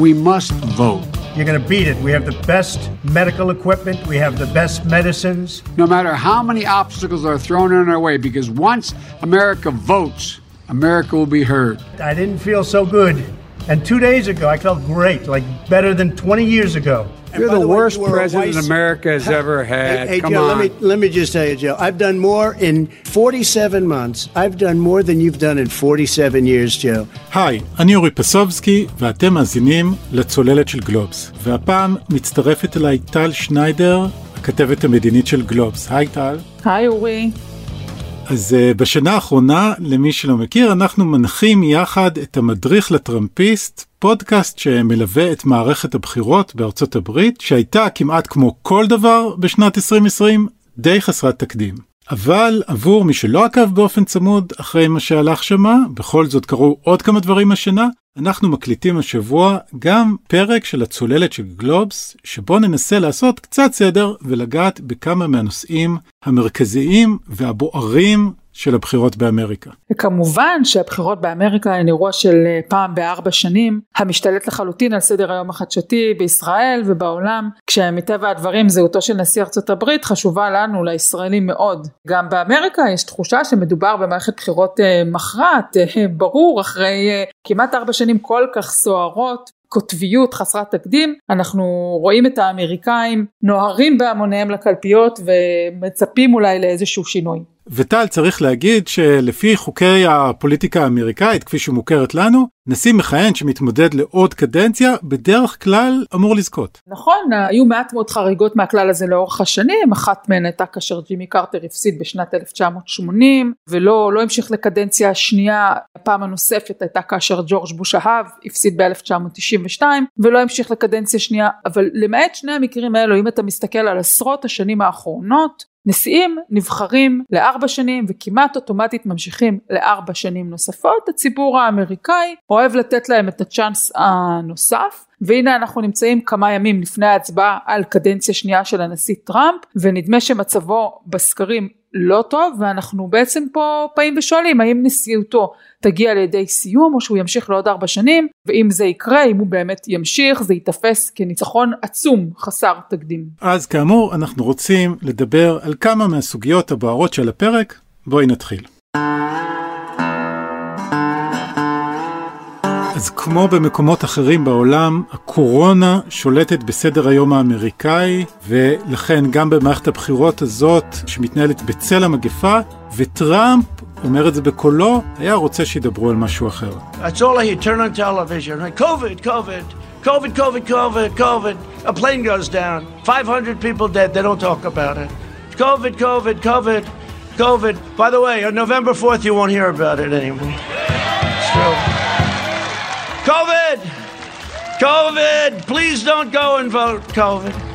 We must vote. You're going to beat it. We have the best medical equipment, we have the best medicines. No matter how many obstacles are thrown in our way, because once America votes, America will be heard. I didn't feel so good. And two days ago, I felt great, like better than 20 years ago. You're by the, the way, worst you were a president vice- America has ever had. Hey, hey, Come Joe, on. let me let me just tell you, Joe. I've done more in 47 months. I've done more than you've done in 47 years, Joe. היי, אני אורי פסובסקי, ואתם מאזינים לצוללת של גלובס. והפעם מצטרפת אליי טל שניידר, הכתבת המדינית של גלובס. היי טל. היי אורי. אז uh, בשנה האחרונה, למי שלא מכיר, אנחנו מנחים יחד את המדריך לטראמפיסט, פודקאסט שמלווה את מערכת הבחירות בארצות הברית, שהייתה כמעט כמו כל דבר בשנת 2020, די חסרת תקדים. אבל עבור מי שלא עקב באופן צמוד אחרי מה שהלך שמה, בכל זאת קרו עוד כמה דברים השנה, אנחנו מקליטים השבוע גם פרק של הצוללת של גלובס, שבו ננסה לעשות קצת סדר ולגעת בכמה מהנושאים המרכזיים והבוערים של הבחירות באמריקה. וכמובן שהבחירות באמריקה הן אירוע של אה, פעם בארבע שנים, המשתלט לחלוטין על סדר היום החדשתי בישראל ובעולם, כשמטבע הדברים זהותו של נשיא ארצות הברית חשובה לנו, לישראלים מאוד. גם באמריקה יש תחושה שמדובר במערכת בחירות אה, מכרעת, אה, ברור, אחרי כמעט ארבע שנים כל כך סוערות. קוטביות חסרת תקדים, אנחנו רואים את האמריקאים נוהרים בהמוניהם לקלפיות ומצפים אולי לאיזשהו שינוי. וטל צריך להגיד שלפי חוקי הפוליטיקה האמריקאית כפי שמוכרת לנו, נשיא מכהן שמתמודד לעוד קדנציה בדרך כלל אמור לזכות. נכון, היו מעט מאוד חריגות מהכלל הזה לאורך השנים, אחת מהן הייתה כאשר ג'ימי קרטר הפסיד בשנת 1980 ולא לא המשיך לקדנציה השנייה, הפעם הנוספת הייתה כאשר ג'ורג' בוש האב הפסיד ב-1992 ולא המשיך לקדנציה שנייה, אבל למעט שני המקרים האלו, אם אתה מסתכל על עשרות השנים האחרונות, נשיאים נבחרים לארבע שנים וכמעט אוטומטית ממשיכים לארבע שנים נוספות. הציבור האמריקאי אוהב לתת להם את הצ'אנס הנוסף. והנה אנחנו נמצאים כמה ימים לפני ההצבעה על קדנציה שנייה של הנשיא טראמפ ונדמה שמצבו בסקרים לא טוב ואנחנו בעצם פה באים ושואלים האם נשיאותו תגיע לידי סיום או שהוא ימשיך לעוד ארבע שנים ואם זה יקרה אם הוא באמת ימשיך זה ייתפס כניצחון עצום חסר תקדים. אז כאמור אנחנו רוצים לדבר על כמה מהסוגיות הבוערות של הפרק, בואי נתחיל. אז כמו במקומות אחרים בעולם, הקורונה שולטת בסדר היום האמריקאי, ולכן גם במערכת הבחירות הזאת, שמתנהלת בצל המגפה, וטראמפ אומר את זה בקולו, היה רוצה שידברו על משהו אחר. That's all I. Turn on television. Right? COVID, COVID, COVID, COVID, COVID, COVID. A plane goes down. 500 people dead. They don't talk about it. COVID, COVID, COVID, COVID. By the way, on November 4th, you won't hear about it anymore. It's true. COVID! COVID! Please don't go and vote. COVID.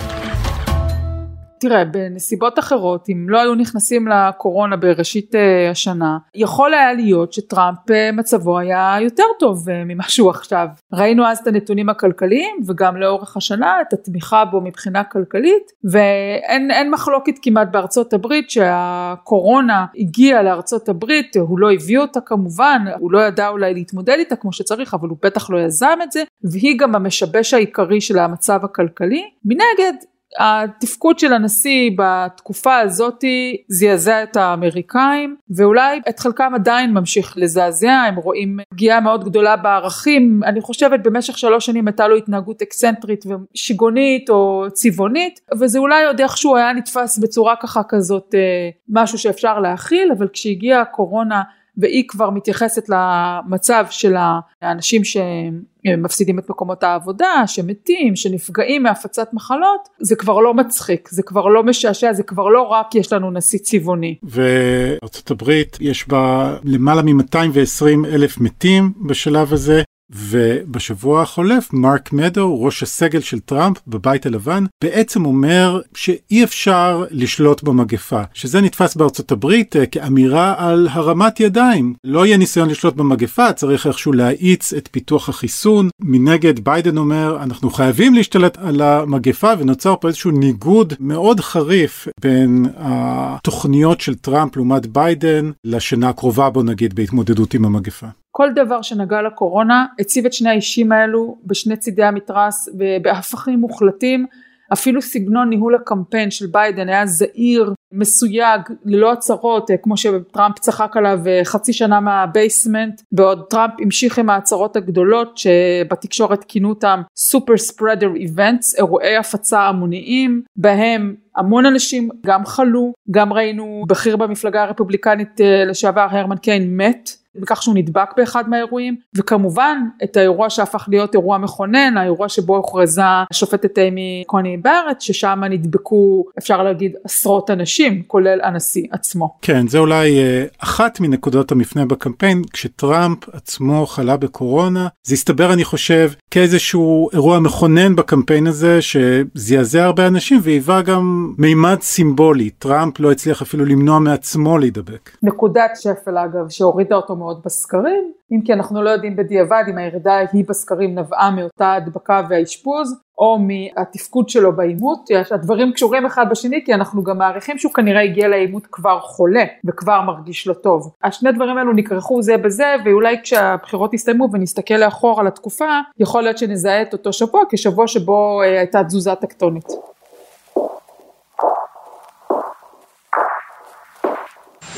תראה, בנסיבות אחרות, אם לא היו נכנסים לקורונה בראשית uh, השנה, יכול היה להיות שטראמפ uh, מצבו היה יותר טוב uh, ממה שהוא עכשיו. ראינו אז את הנתונים הכלכליים וגם לאורך השנה את התמיכה בו מבחינה כלכלית, ואין מחלוקת כמעט בארצות הברית שהקורונה הגיעה לארצות הברית, הוא לא הביא אותה כמובן, הוא לא ידע אולי להתמודד איתה כמו שצריך, אבל הוא בטח לא יזם את זה, והיא גם המשבש העיקרי של המצב הכלכלי. מנגד, התפקוד של הנשיא בתקופה הזאתי זעזע את האמריקאים ואולי את חלקם עדיין ממשיך לזעזע. הם רואים פגיעה מאוד גדולה בערכים. אני חושבת במשך שלוש שנים הייתה לו התנהגות אקסנטרית ושיגעונית או צבעונית וזה אולי עוד איכשהו היה נתפס בצורה ככה כזאת אה, משהו שאפשר להכיל אבל כשהגיעה הקורונה והיא כבר מתייחסת למצב של האנשים שמפסידים את מקומות העבודה, שמתים, שנפגעים מהפצת מחלות, זה כבר לא מצחיק, זה כבר לא משעשע, זה כבר לא רק יש לנו נשיא צבעוני. וארצות הברית יש בה למעלה מ-220 אלף מתים בשלב הזה. ובשבוע החולף מרק מדוז, ראש הסגל של טראמפ בבית הלבן, בעצם אומר שאי אפשר לשלוט במגפה, שזה נתפס בארצות הברית כאמירה על הרמת ידיים. לא יהיה ניסיון לשלוט במגפה, צריך איכשהו להאיץ את פיתוח החיסון. מנגד ביידן אומר, אנחנו חייבים להשתלט על המגפה, ונוצר פה איזשהו ניגוד מאוד חריף בין התוכניות של טראמפ לעומת ביידן לשנה הקרובה, בוא נגיד, בהתמודדות עם המגפה. כל דבר שנגע לקורונה הציב את שני האישים האלו בשני צידי המתרס ובהפכים מוחלטים אפילו סגנון ניהול הקמפיין של ביידן היה זהיר, מסויג, ללא הצהרות, אה, כמו שטראמפ צחק עליו אה, חצי שנה מה basement, בעוד טראמפ המשיך עם ההצהרות הגדולות שבתקשורת כינו אותם super spreader events, אירועי הפצה המוניים, בהם המון אנשים גם חלו, גם ראינו בכיר במפלגה הרפובליקנית אה, לשעבר הרמן קיין מת. בכך שהוא נדבק באחד מהאירועים וכמובן את האירוע שהפך להיות אירוע מכונן האירוע שבו הוכרזה השופטת אימי קוני בארט ששם נדבקו אפשר להגיד עשרות אנשים כולל הנשיא עצמו. כן זה אולי אה, אחת מנקודות המפנה בקמפיין כשטראמפ עצמו חלה בקורונה זה הסתבר אני חושב כאיזשהו אירוע מכונן בקמפיין הזה שזעזע הרבה אנשים והיווה גם מימד סימבולי טראמפ לא הצליח אפילו למנוע מעצמו להידבק. נקודת שפל אגב שהורידה אותו מאוד בסקרים, אם כי אנחנו לא יודעים בדיעבד אם הירידה היא בסקרים נבעה מאותה הדבקה והאשפוז או מהתפקוד שלו בעימות, הדברים קשורים אחד בשני כי אנחנו גם מעריכים שהוא כנראה הגיע לעימות כבר חולה וכבר מרגיש לא טוב. השני דברים האלו נכרכו זה בזה ואולי כשהבחירות יסתיימו ונסתכל לאחור על התקופה יכול להיות שנזהה את אותו שבוע כשבוע שבו אה, הייתה תזוזה טקטונית.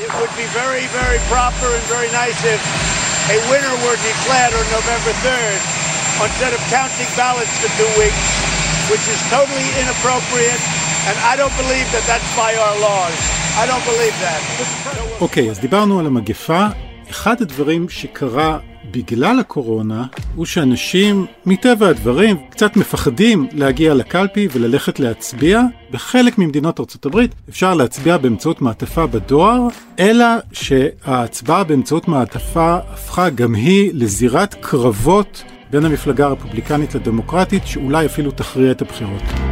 It would be very, very proper and very nice if a winner were declared on November 3rd instead of counting ballots for two weeks, which is totally inappropriate, and I don't believe that that's by our laws. I don't believe that. אוקיי, okay, אז דיברנו על המגפה. אחד הדברים שקרה בגלל הקורונה הוא שאנשים מטבע הדברים קצת מפחדים להגיע לקלפי וללכת להצביע. בחלק ממדינות ארה"ב אפשר להצביע באמצעות מעטפה בדואר, אלא שההצבעה באמצעות מעטפה הפכה גם היא לזירת קרבות בין המפלגה הרפובליקנית לדמוקרטית שאולי אפילו תכריע את הבחירות.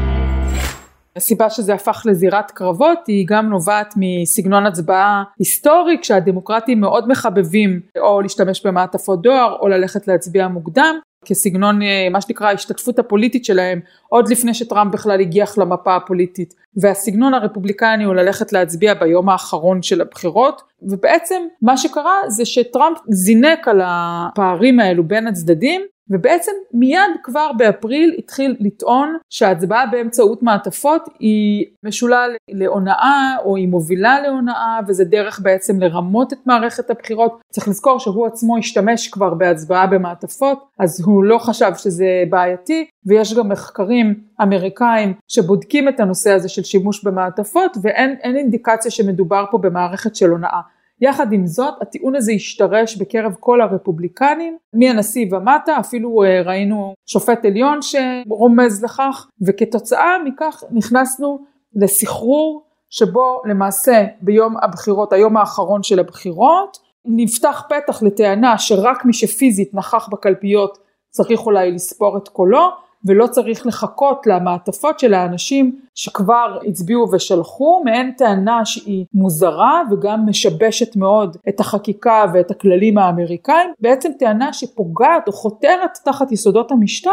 הסיבה שזה הפך לזירת קרבות היא גם נובעת מסגנון הצבעה היסטורי כשהדמוקרטים מאוד מחבבים או להשתמש במעטפות דואר או ללכת להצביע מוקדם כסגנון אה, מה שנקרא ההשתתפות הפוליטית שלהם עוד לפני שטראמפ בכלל הגיח למפה הפוליטית. והסגנון הרפובליקני הוא ללכת להצביע ביום האחרון של הבחירות ובעצם מה שקרה זה שטראמפ זינק על הפערים האלו בין הצדדים ובעצם מיד כבר באפריל התחיל לטעון שההצבעה באמצעות מעטפות היא משולה להונאה או היא מובילה להונאה וזה דרך בעצם לרמות את מערכת הבחירות. צריך לזכור שהוא עצמו השתמש כבר בהצבעה במעטפות אז הוא לא חשב שזה בעייתי ויש גם מחקרים אמריקאים שבודקים את הנושא הזה של שימוש במעטפות ואין אינדיקציה שמדובר פה במערכת של הונאה. יחד עם זאת הטיעון הזה השתרש בקרב כל הרפובליקנים מהנשיא ומטה אפילו אה, ראינו שופט עליון שרומז לכך וכתוצאה מכך נכנסנו לסחרור שבו למעשה ביום הבחירות היום האחרון של הבחירות נפתח פתח לטענה שרק מי שפיזית נכח בקלפיות צריך אולי לספור את קולו ולא צריך לחכות למעטפות של האנשים שכבר הצביעו ושלחו, מעין טענה שהיא מוזרה וגם משבשת מאוד את החקיקה ואת הכללים האמריקאים, בעצם טענה שפוגעת או חותרת תחת יסודות המשטר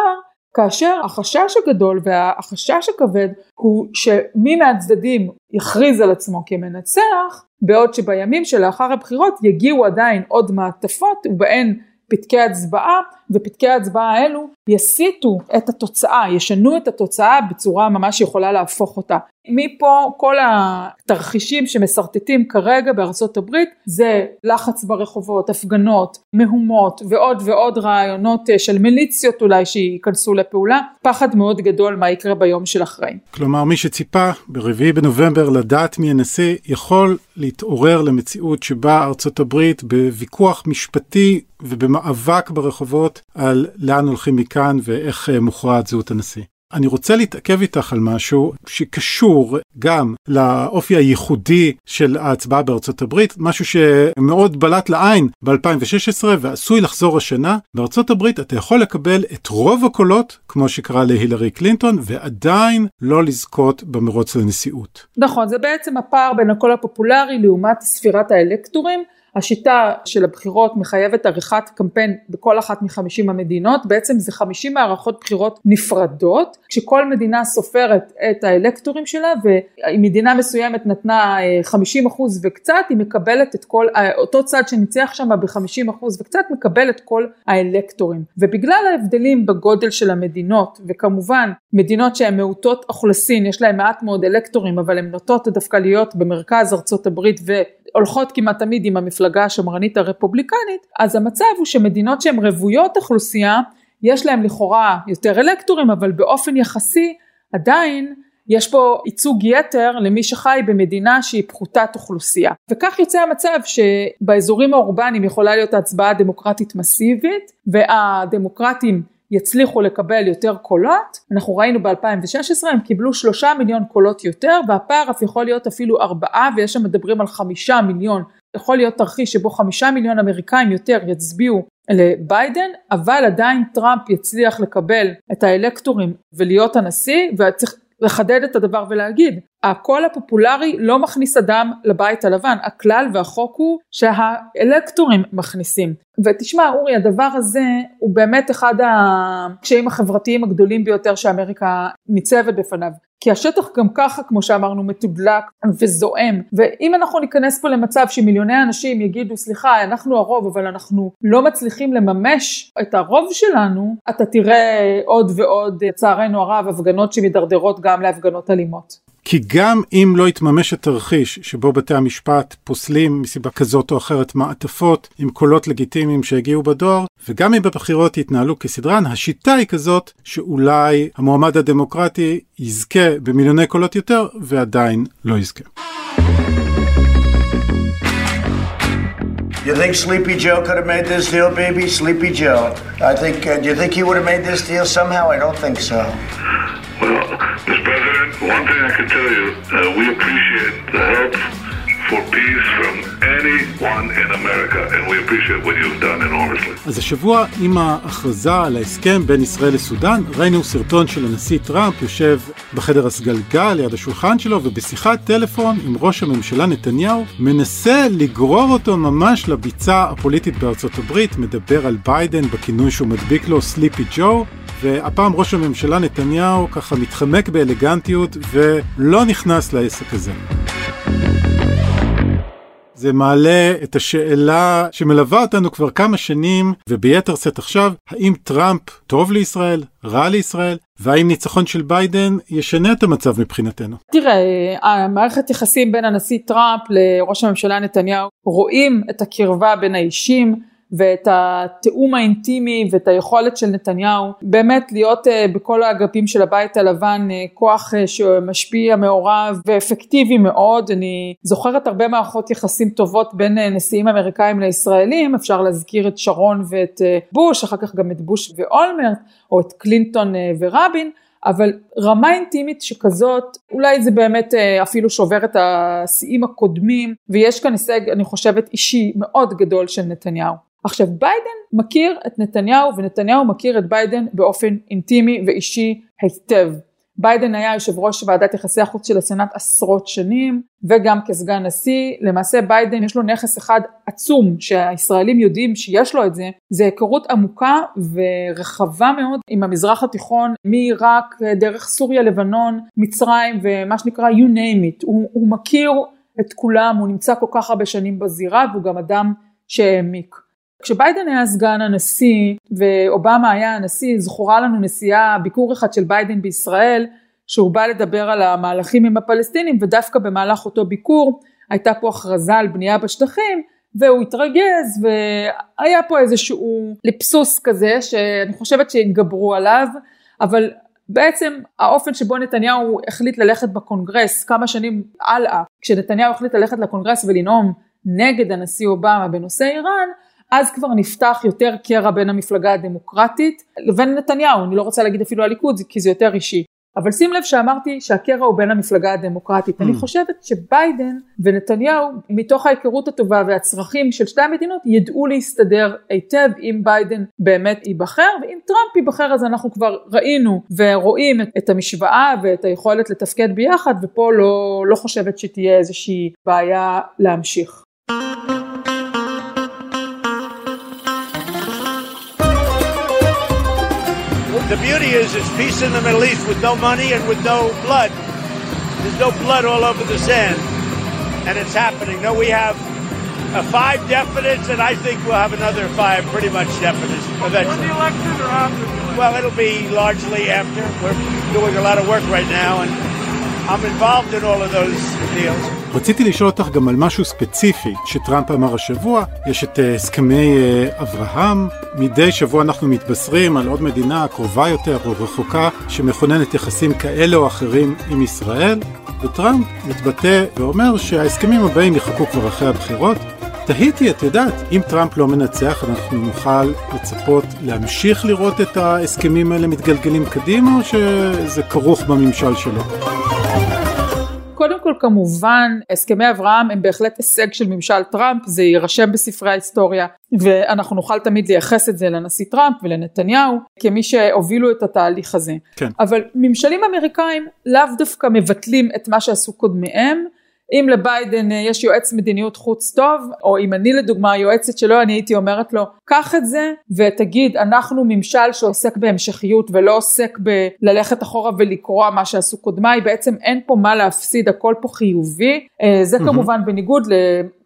כאשר החשש הגדול והחשש הכבד הוא שמי מהצדדים יכריז על עצמו כמנצח בעוד שבימים שלאחר הבחירות יגיעו עדיין עוד מעטפות ובהן פתקי הצבעה ופתקי ההצבעה האלו יסיטו את התוצאה, ישנו את התוצאה בצורה ממש יכולה להפוך אותה. מפה כל התרחישים שמשרטטים כרגע בארצות הברית זה לחץ ברחובות, הפגנות, מהומות ועוד ועוד רעיונות אה, של מיליציות אולי שייכנסו לפעולה, פחד מאוד גדול מה יקרה ביום של אחרי. כלומר מי שציפה ברביעי בנובמבר לדעת מי הנשיא יכול להתעורר למציאות שבה ארצות הברית בוויכוח משפטי ובמאבק ברחובות על לאן הולכים מכאן ואיך אה, מוכרעת זהות הנשיא. אני רוצה להתעכב איתך על משהו שקשור גם לאופי הייחודי של ההצבעה בארצות הברית, משהו שמאוד בלט לעין ב-2016 ועשוי לחזור השנה. בארצות הברית אתה יכול לקבל את רוב הקולות, כמו שקרה להילרי קלינטון, ועדיין לא לזכות במרוץ לנשיאות. נכון, זה בעצם הפער בין הקול הפופולרי לעומת ספירת האלקטורים. השיטה של הבחירות מחייבת עריכת קמפיין בכל אחת מחמישים המדינות, בעצם זה חמישים מערכות בחירות נפרדות, כשכל מדינה סופרת את האלקטורים שלה ואם מדינה מסוימת נתנה אה, חמישים אחוז וקצת, היא מקבלת את כל, אה, אותו צד שניצח שם בחמישים אחוז וקצת מקבל את כל האלקטורים. ובגלל ההבדלים בגודל של המדינות, וכמובן מדינות שהן מעוטות אוכלוסין, יש להן מעט מאוד אלקטורים, אבל הן נוטות דווקא להיות במרכז ארצות הברית והולכות כמעט תמיד עם המפלגה השמרנית הרפובליקנית, אז המצב הוא שמדינות שהן רוויות אוכלוסייה, יש להן לכאורה יותר אלקטורים, אבל באופן יחסי עדיין יש פה ייצוג יתר למי שחי במדינה שהיא פחותת אוכלוסייה. וכך יוצא המצב שבאזורים האורבניים יכולה להיות הצבעה דמוקרטית מסיבית והדמוקרטים יצליחו לקבל יותר קולות, אנחנו ראינו ב-2016 הם קיבלו שלושה מיליון קולות יותר והפער אף יכול להיות אפילו ארבעה ויש שם מדברים על חמישה מיליון, יכול להיות תרחיש שבו חמישה מיליון אמריקאים יותר יצביעו לביידן אבל עדיין טראמפ יצליח לקבל את האלקטורים ולהיות הנשיא וצריך לחדד את הדבר ולהגיד הקול הפופולרי לא מכניס אדם לבית הלבן הכלל והחוק הוא שהאלקטורים מכניסים. ותשמע אורי הדבר הזה הוא באמת אחד הקשיים החברתיים הגדולים ביותר שאמריקה ניצבת בפניו כי השטח גם ככה כמו שאמרנו מתודלק וזועם ואם אנחנו ניכנס פה למצב שמיליוני אנשים יגידו סליחה אנחנו הרוב אבל אנחנו לא מצליחים לממש את הרוב שלנו אתה תראה עוד ועוד לצערנו הרב הפגנות שמתדרדרות גם להפגנות אלימות. כי גם אם לא יתממש התרחיש שבו בתי המשפט פוסלים מסיבה כזאת או אחרת מעטפות עם קולות לגיטימיים שהגיעו בדואר, וגם אם בבחירות יתנהלו כסדרן, השיטה היא כזאת שאולי המועמד הדמוקרטי יזכה במיליוני קולות יותר ועדיין לא יזכה. You think Sleepy Joe could have made this deal, baby? Sleepy Joe. I think. Uh, do you think he would have made this deal somehow? I don't think so. Well, Mr. President, one thing I can tell you, uh, we appreciate the help for peace from anyone in America, and we appreciate what you've done enormously. אז השבוע עם ההכרזה על ההסכם בין ישראל לסודאן, ראינו סרטון של הנשיא טראמפ יושב בחדר הסגלגל ליד השולחן שלו ובשיחת טלפון עם ראש הממשלה נתניהו מנסה לגרור אותו ממש לביצה הפוליטית בארצות הברית, מדבר על ביידן בכינוי שהוא מדביק לו סליפי ג'ו והפעם ראש הממשלה נתניהו ככה מתחמק באלגנטיות ולא נכנס לעסק הזה. זה מעלה את השאלה שמלווה אותנו כבר כמה שנים וביתר שאת עכשיו, האם טראמפ טוב לישראל, רע לישראל, והאם ניצחון של ביידן ישנה את המצב מבחינתנו? תראה, המערכת יחסים בין הנשיא טראמפ לראש הממשלה נתניהו רואים את הקרבה בין האישים. ואת התיאום האינטימי ואת היכולת של נתניהו באמת להיות אה, בכל האגפים של הבית הלבן אה, כוח אה, שמשפיע מעורב ואפקטיבי מאוד. אני זוכרת הרבה מערכות יחסים טובות בין נשיאים אמריקאים לישראלים. אפשר להזכיר את שרון ואת בוש אחר כך גם את בוש ואולמרט או את קלינטון ורבין. אבל רמה אינטימית שכזאת אולי זה באמת אפילו שובר את השיאים הקודמים. ויש כאן הישג אני חושבת אישי מאוד גדול של נתניהו. עכשיו ביידן מכיר את נתניהו ונתניהו מכיר את ביידן באופן אינטימי ואישי היטב. ביידן היה יושב ראש ועדת יחסי החוץ של הסנאט עשרות שנים וגם כסגן נשיא. למעשה ביידן יש לו נכס אחד עצום שהישראלים יודעים שיש לו את זה זה היכרות עמוקה ורחבה מאוד עם המזרח התיכון מעיראק דרך סוריה לבנון מצרים ומה שנקרא you name it. הוא, הוא מכיר את כולם הוא נמצא כל כך הרבה שנים בזירה והוא גם אדם שהעמיק כשביידן היה סגן הנשיא ואובמה היה הנשיא, זכורה לנו נסיעה, ביקור אחד של ביידן בישראל, שהוא בא לדבר על המהלכים עם הפלסטינים ודווקא במהלך אותו ביקור הייתה פה הכרזה על בנייה בשטחים והוא התרגז והיה פה איזשהו ליפסוס כזה שאני חושבת שהתגברו עליו אבל בעצם האופן שבו נתניהו החליט ללכת בקונגרס כמה שנים הלאה כשנתניהו החליט ללכת לקונגרס ולנאום נגד הנשיא אובמה בנושא איראן אז כבר נפתח יותר קרע בין המפלגה הדמוקרטית לבין נתניהו, אני לא רוצה להגיד אפילו הליכוד כי זה יותר אישי. אבל שים לב שאמרתי שהקרע הוא בין המפלגה הדמוקרטית. Mm. אני חושבת שביידן ונתניהו, מתוך ההיכרות הטובה והצרכים של שתי המדינות, ידעו להסתדר היטב אם ביידן באמת ייבחר, ואם טראמפ ייבחר אז אנחנו כבר ראינו ורואים את המשוואה ואת היכולת לתפקד ביחד, ופה לא, לא חושבת שתהיה איזושהי בעיה להמשיך. The beauty is it's peace in the Middle East with no money and with no blood. There's no blood all over the sand. And it's happening. No, we have five definites, and I think we'll have another five pretty much definites eventually. the election or after the election? Well, it'll be largely after. We're doing a lot of work right now, and I'm involved in all of those deals. רציתי לשאול אותך גם על משהו ספציפי שטראמפ אמר השבוע, יש את אה, הסכמי אה, אברהם, מדי שבוע אנחנו מתבשרים על עוד מדינה קרובה יותר או רחוקה שמכוננת יחסים כאלה או אחרים עם ישראל, וטראמפ מתבטא ואומר שההסכמים הבאים יחכו כבר אחרי הבחירות. תהיתי, את יודעת, אם טראמפ לא מנצח אנחנו נוכל לצפות להמשיך לראות את ההסכמים האלה מתגלגלים קדימה או שזה כרוך בממשל שלו? קודם כל כמובן הסכמי אברהם הם בהחלט הישג של ממשל טראמפ זה יירשם בספרי ההיסטוריה ואנחנו נוכל תמיד לייחס את זה לנשיא טראמפ ולנתניהו כמי שהובילו את התהליך הזה כן. אבל ממשלים אמריקאים לאו דווקא מבטלים את מה שעשו קודמיהם אם לביידן אה, יש יועץ מדיניות חוץ טוב, או אם אני לדוגמה היועצת שלו, אני הייתי אומרת לו, קח את זה ותגיד, אנחנו ממשל שעוסק בהמשכיות ולא עוסק בללכת אחורה ולקרוע מה שעשו קודמיי, בעצם אין פה מה להפסיד, הכל פה חיובי. אה, זה כמובן בניגוד ל...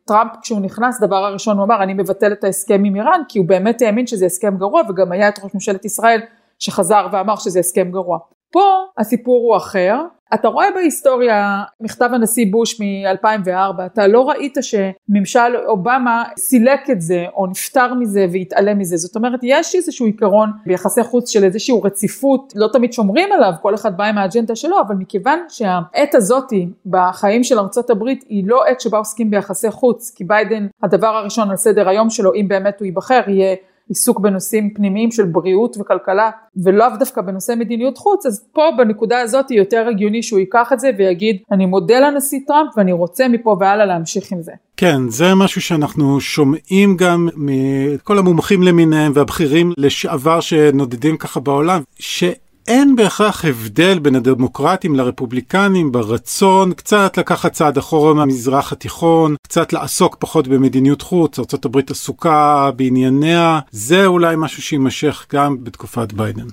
טראמפ כשהוא נכנס דבר הראשון הוא אמר אני מבטל את ההסכם עם איראן כי הוא באמת האמין שזה הסכם גרוע וגם היה את ראש ממשלת ישראל שחזר ואמר שזה הסכם גרוע. פה הסיפור הוא אחר, אתה רואה בהיסטוריה מכתב הנשיא בוש מ-2004, אתה לא ראית שממשל אובמה סילק את זה או נפטר מזה והתעלם מזה, זאת אומרת יש איזשהו עיקרון ביחסי חוץ של איזושהי רציפות, לא תמיד שומרים עליו, כל אחד בא עם האג'נדה שלו, אבל מכיוון שהעת הזאתי בחיים של ארה"ב היא לא עת שבה עוסקים ביחסי חוץ, כי ביידן הדבר הראשון על סדר היום שלו, אם באמת הוא ייבחר, יהיה עיסוק בנושאים פנימיים של בריאות וכלכלה ולאו דווקא בנושא מדיניות חוץ אז פה בנקודה הזאת יותר הגיוני שהוא ייקח את זה ויגיד אני מודה לנשיא טראמפ ואני רוצה מפה והלאה להמשיך עם זה. כן, זה משהו שאנחנו שומעים גם מכל המומחים למיניהם והבכירים לשעבר שנודדים ככה בעולם, ש... אין בהכרח הבדל בין הדמוקרטים לרפובליקנים ברצון קצת לקחת צעד אחורה מהמזרח התיכון, קצת לעסוק פחות במדיניות חוץ, ארה"ב עסוקה בענייניה, זה אולי משהו שיימשך גם בתקופת ביידן.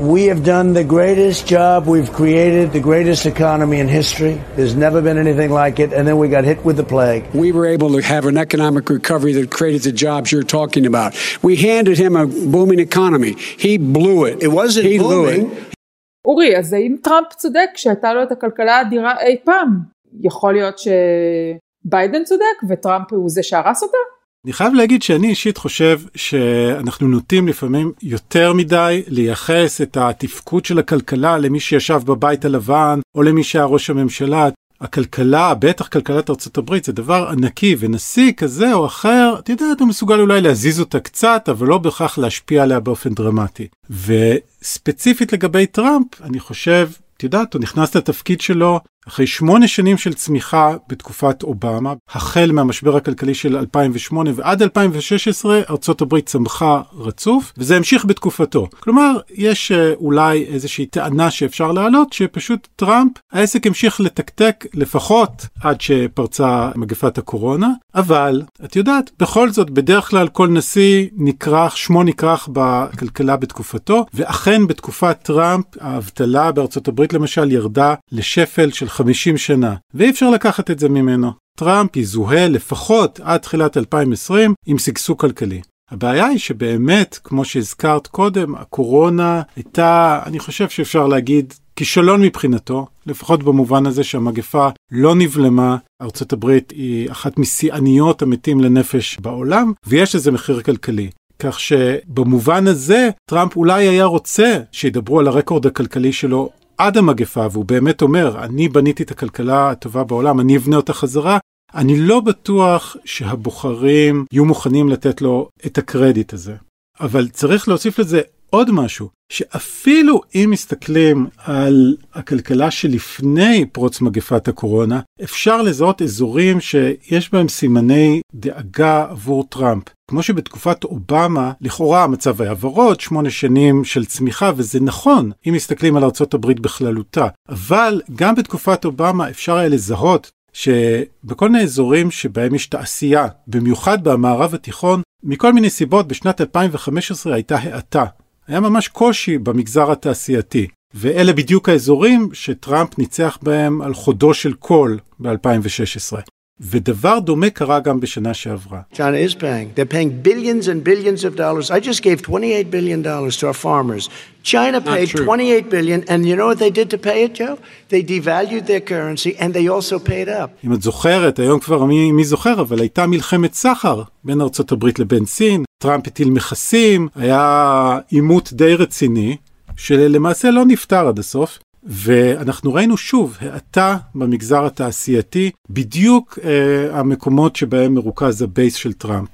We have done the greatest job. We've created the greatest economy in history. There's never been anything like it. And then we got hit with the plague. We were able to have an economic recovery that created the jobs you're talking about. We handed him a booming economy. He blew it. It wasn't he blew booming. it. אורי, אז האם טראמפ צודק שהייתה לו את הכלכלה האדירה אי פעם? יכול להיות שביידן צודק וטראמפ הוא זה שהרס אותה? אני חייב להגיד שאני אישית חושב שאנחנו נוטים לפעמים יותר מדי לייחס את התפקוד של הכלכלה למי שישב בבית הלבן או למי שהיה ראש הממשלה. הכלכלה, בטח כלכלת ארצות הברית, זה דבר ענקי, ונשיא כזה או אחר, את יודעת, הוא מסוגל אולי להזיז אותה קצת, אבל לא בהכרח להשפיע עליה באופן דרמטי. וספציפית לגבי טראמפ, אני חושב, את יודעת, הוא נכנס לתפקיד שלו אחרי שמונה שנים של צמיחה בתקופת אובמה, החל מהמשבר הכלכלי של 2008 ועד 2016, ארצות הברית צמחה רצוף, וזה המשיך בתקופתו. כלומר, יש אה, אולי איזושהי טענה שאפשר להעלות, שפשוט טראמפ, העסק המשיך לתקתק לפחות עד שפרצה מגפת הקורונה, אבל, את יודעת, בכל זאת, בדרך כלל כל נשיא נכרך, שמו נכרך בכלכלה בתקופתו, ואכן בתקופת טראמפ, האבטלה בארצות הברית למשל ירדה לשפל של 50 שנה, ואי אפשר לקחת את זה ממנו. טראמפ יזוהה לפחות עד תחילת 2020 עם שגשוג כלכלי. הבעיה היא שבאמת, כמו שהזכרת קודם, הקורונה הייתה, אני חושב שאפשר להגיד, כישלון מבחינתו, לפחות במובן הזה שהמגפה לא נבלמה, ארצות הברית היא אחת משיאניות המתים לנפש בעולם, ויש לזה מחיר כלכלי. כך שבמובן הזה, טראמפ אולי היה רוצה שידברו על הרקורד הכלכלי שלו עד המגפה, והוא באמת אומר, אני בניתי את הכלכלה הטובה בעולם, אני אבנה אותה חזרה, אני לא בטוח שהבוחרים יהיו מוכנים לתת לו את הקרדיט הזה. אבל צריך להוסיף לזה עוד משהו, שאפילו אם מסתכלים על הכלכלה שלפני פרוץ מגפת הקורונה, אפשר לזהות אזורים שיש בהם סימני דאגה עבור טראמפ. כמו שבתקופת אובמה, לכאורה המצב היה ורוד, שמונה שנים של צמיחה, וזה נכון, אם מסתכלים על ארה"ב בכללותה. אבל גם בתקופת אובמה אפשר היה לזהות שבכל מיני אזורים שבהם יש תעשייה, במיוחד במערב התיכון, מכל מיני סיבות בשנת 2015 הייתה האטה. היה ממש קושי במגזר התעשייתי. ואלה בדיוק האזורים שטראמפ ניצח בהם על חודו של קול ב-2016. ודבר דומה קרה גם בשנה שעברה. China is paying. They're paying billions and billions of dollars. I just gave 28 billion dollars to our farmers. China paid true. 28 billion, and you know what they did to pay it, Joe? They devalued their currency, and they also paid up. אם את זוכרת, היום כבר מי, מי זוכר, אבל הייתה מלחמת סחר בין ארצות הברית לבין סין, טראמפ הטיל מכסים, היה עימות די רציני, שלמעשה לא נפתר עד הסוף. ואנחנו ראינו שוב האטה במגזר התעשייתי, בדיוק אה, המקומות שבהם מרוכז ה base של טראמפ.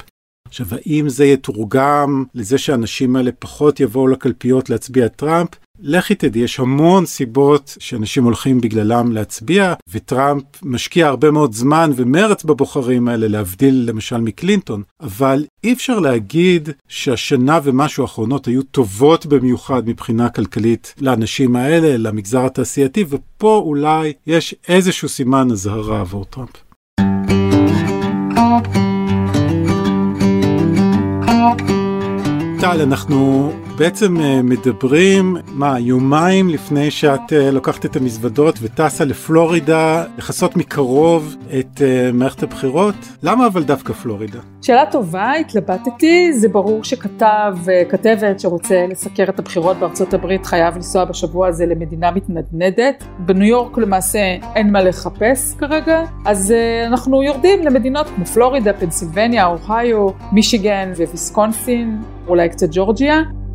עכשיו, האם זה יתורגם לזה שהאנשים האלה פחות יבואו לקלפיות להצביע טראמפ? לכי תדעי, יש המון סיבות שאנשים הולכים בגללם להצביע, וטראמפ משקיע הרבה מאוד זמן ומרץ בבוחרים האלה, להבדיל למשל מקלינטון, אבל אי אפשר להגיד שהשנה ומשהו האחרונות היו טובות במיוחד מבחינה כלכלית לאנשים האלה, למגזר התעשייתי, ופה אולי יש איזשהו סימן אזהרה עבור טראמפ. טל, אנחנו בעצם אה, מדברים, מה, יומיים לפני שאת אה, לוקחת את המזוודות וטסה לפלורידה, לכסות מקרוב את אה, מערכת הבחירות? למה אבל דווקא פלורידה? שאלה טובה, התלבטתי, זה ברור שכתב, כתבת שרוצה לסקר את הבחירות בארצות הברית חייב לנסוע בשבוע הזה למדינה מתנדנדת. בניו יורק למעשה אין מה לחפש כרגע, אז אנחנו יורדים למדינות כמו פלורידה, פנסילבניה, אוהיו, מישיגן וויסקונסין, אולי קצת ג'ורג'יה.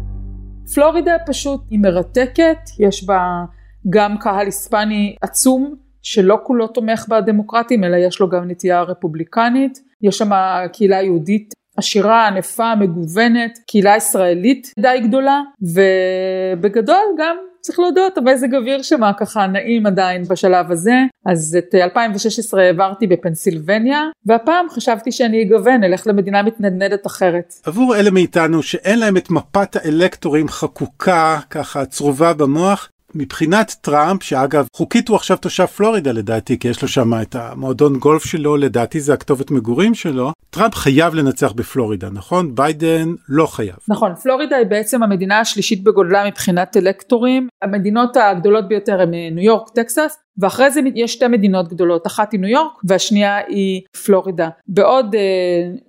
פלורידה פשוט היא מרתקת, יש בה גם קהל היספני עצום שלא כולו תומך בדמוקרטים אלא יש לו גם נטייה רפובליקנית, יש שם קהילה יהודית עשירה, ענפה, מגוונת, קהילה ישראלית די גדולה ובגדול גם צריך להודות המזג אוויר שמה ככה נעים עדיין בשלב הזה אז את 2016 העברתי בפנסילבניה והפעם חשבתי שאני אגוון אלך למדינה מתנדנדת אחרת. עבור אלה מאיתנו שאין להם את מפת האלקטורים חקוקה ככה צרובה במוח מבחינת טראמפ, שאגב, חוקית הוא עכשיו תושב פלורידה לדעתי, כי יש לו שם את המועדון גולף שלו, לדעתי זה הכתובת מגורים שלו, טראמפ חייב לנצח בפלורידה, נכון? ביידן לא חייב. נכון, פלורידה היא בעצם המדינה השלישית בגודלה מבחינת אלקטורים. המדינות הגדולות ביותר הן ניו יורק, טקסס, ואחרי זה יש שתי מדינות גדולות, אחת היא ניו יורק והשנייה היא פלורידה. בעוד אה,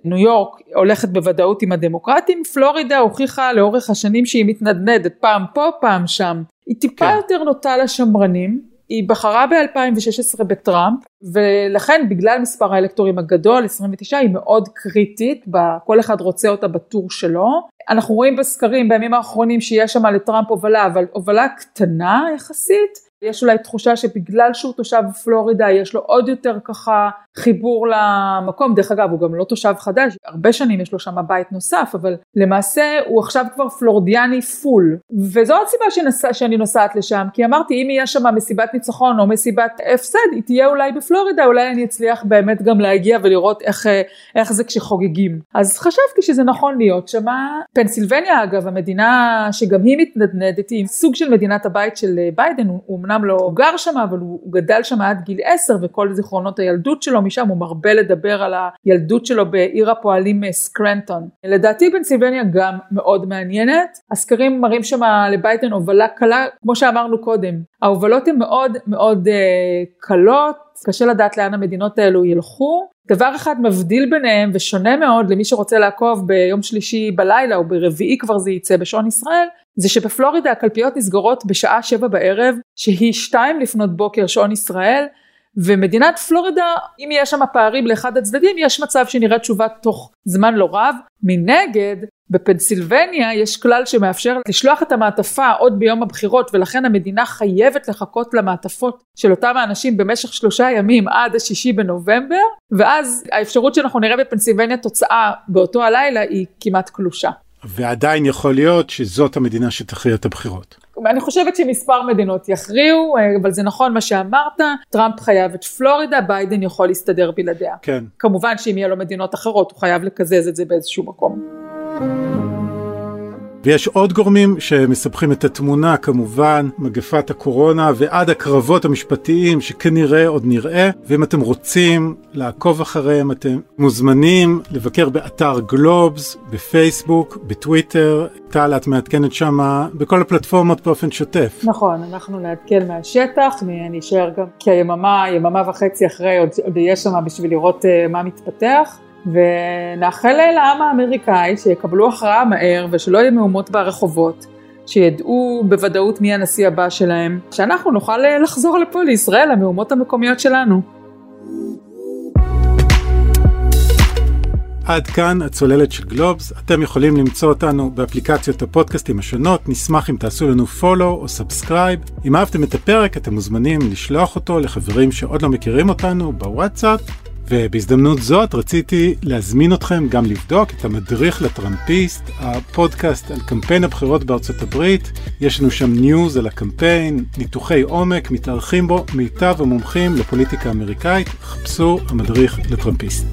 ניו יורק הולכת בוודאות עם הדמוקרטים, פלורידה הוכיחה לאורך השנים שהיא מתנדנדת פעם פה פעם שם. היא טיפה כן. יותר נוטה לשמרנים, היא בחרה ב-2016 בטראמפ ולכן בגלל מספר האלקטורים הגדול 29 היא מאוד קריטית, כל אחד רוצה אותה בטור שלו. אנחנו רואים בסקרים בימים האחרונים שיש שם לטראמפ הובלה אבל הובלה קטנה יחסית יש אולי תחושה שבגלל שהוא תושב פלורידה יש לו עוד יותר ככה חיבור למקום, דרך אגב הוא גם לא תושב חדש, הרבה שנים יש לו שם בית נוסף, אבל למעשה הוא עכשיו כבר פלורידיאני full, וזו עוד סיבה שנסע, שאני נוסעת לשם, כי אמרתי אם יהיה שם מסיבת ניצחון או מסיבת הפסד, היא תהיה אולי בפלורידה, אולי אני אצליח באמת גם להגיע ולראות איך, איך זה כשחוגגים. אז חשבתי שזה נכון להיות שם. פנסילבניה אגב, המדינה שגם היא מתנדנדת, היא סוג של מדינת הבית של ביידן, הוא אמנם לא גר שם, אבל הוא, הוא גדל שם עד גיל 10 וכל זיכרונות הילדות שלו משם, הוא מרבה לדבר על הילדות שלו בעיר הפועלים אה, סקרנטון. לדעתי פנסילבניה גם מאוד מעניינת, הסקרים מראים שם לביידן הובלה קלה, כמו שאמרנו קודם, ההובלות הן מאוד מאוד uh, קלות, קשה לדעת לאן המדינות האלו ילכו. דבר אחד מבדיל ביניהם ושונה מאוד למי שרוצה לעקוב ביום שלישי בלילה או ברביעי כבר זה יצא בשעון ישראל, זה שבפלורידה הקלפיות נסגרות בשעה שבע בערב שהיא שתיים לפנות בוקר שעון ישראל ומדינת פלורידה אם יש שם פערים לאחד הצדדים יש מצב שנראה תשובה תוך זמן לא רב מנגד בפנסילבניה יש כלל שמאפשר לשלוח את המעטפה עוד ביום הבחירות ולכן המדינה חייבת לחכות למעטפות של אותם האנשים במשך שלושה ימים עד השישי בנובמבר ואז האפשרות שאנחנו נראה בפנסילבניה תוצאה באותו הלילה היא כמעט קלושה. ועדיין יכול להיות שזאת המדינה שתכריע את הבחירות. אני חושבת שמספר מדינות יכריעו, אה, אבל זה נכון מה שאמרת, טראמפ חייב את פלורידה, ביידן יכול להסתדר בלעדיה. כן. כמובן שאם יהיה לו מדינות אחרות, הוא חייב לקזז את זה באיזשהו מקום. ויש עוד גורמים שמספחים את התמונה, כמובן, מגפת הקורונה ועד הקרבות המשפטיים שכנראה עוד נראה, ואם אתם רוצים לעקוב אחריהם, אתם מוזמנים לבקר באתר גלובס, בפייסבוק, בטוויטר. טל, את מעדכנת שמה בכל הפלטפורמות באופן שוטף. נכון, אנחנו נעדכן מהשטח, אני אשאר גם כיממה, יממה וחצי אחרי, עוד, אהיה שמה בשביל לראות אה, מה מתפתח. ונאחל לעם האמריקאי שיקבלו הכרעה מהר ושלא יהיו מהומות ברחובות, שידעו בוודאות מי הנשיא הבא שלהם, שאנחנו נוכל לחזור לפה לישראל, למהומות המקומיות שלנו. עד כאן הצוללת של גלובס, אתם יכולים למצוא אותנו באפליקציות הפודקאסטים השונות, נשמח אם תעשו לנו follow או subscribe. אם אהבתם את הפרק אתם מוזמנים לשלוח אותו לחברים שעוד לא מכירים אותנו בוואטסאפ, ובהזדמנות זאת רציתי להזמין אתכם גם לבדוק את המדריך לטראמפיסט, הפודקאסט על קמפיין הבחירות בארצות הברית. יש לנו שם ניוז על הקמפיין, ניתוחי עומק, מתארחים בו מיטב המומחים לפוליטיקה האמריקאית. חפשו המדריך לטראמפיסט.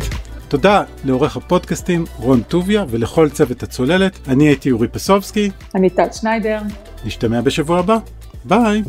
תודה לעורך הפודקאסטים רון טוביה ולכל צוות הצוללת. אני הייתי אורי פסובסקי. אני טל שניידר. נשתמע בשבוע הבא. ביי.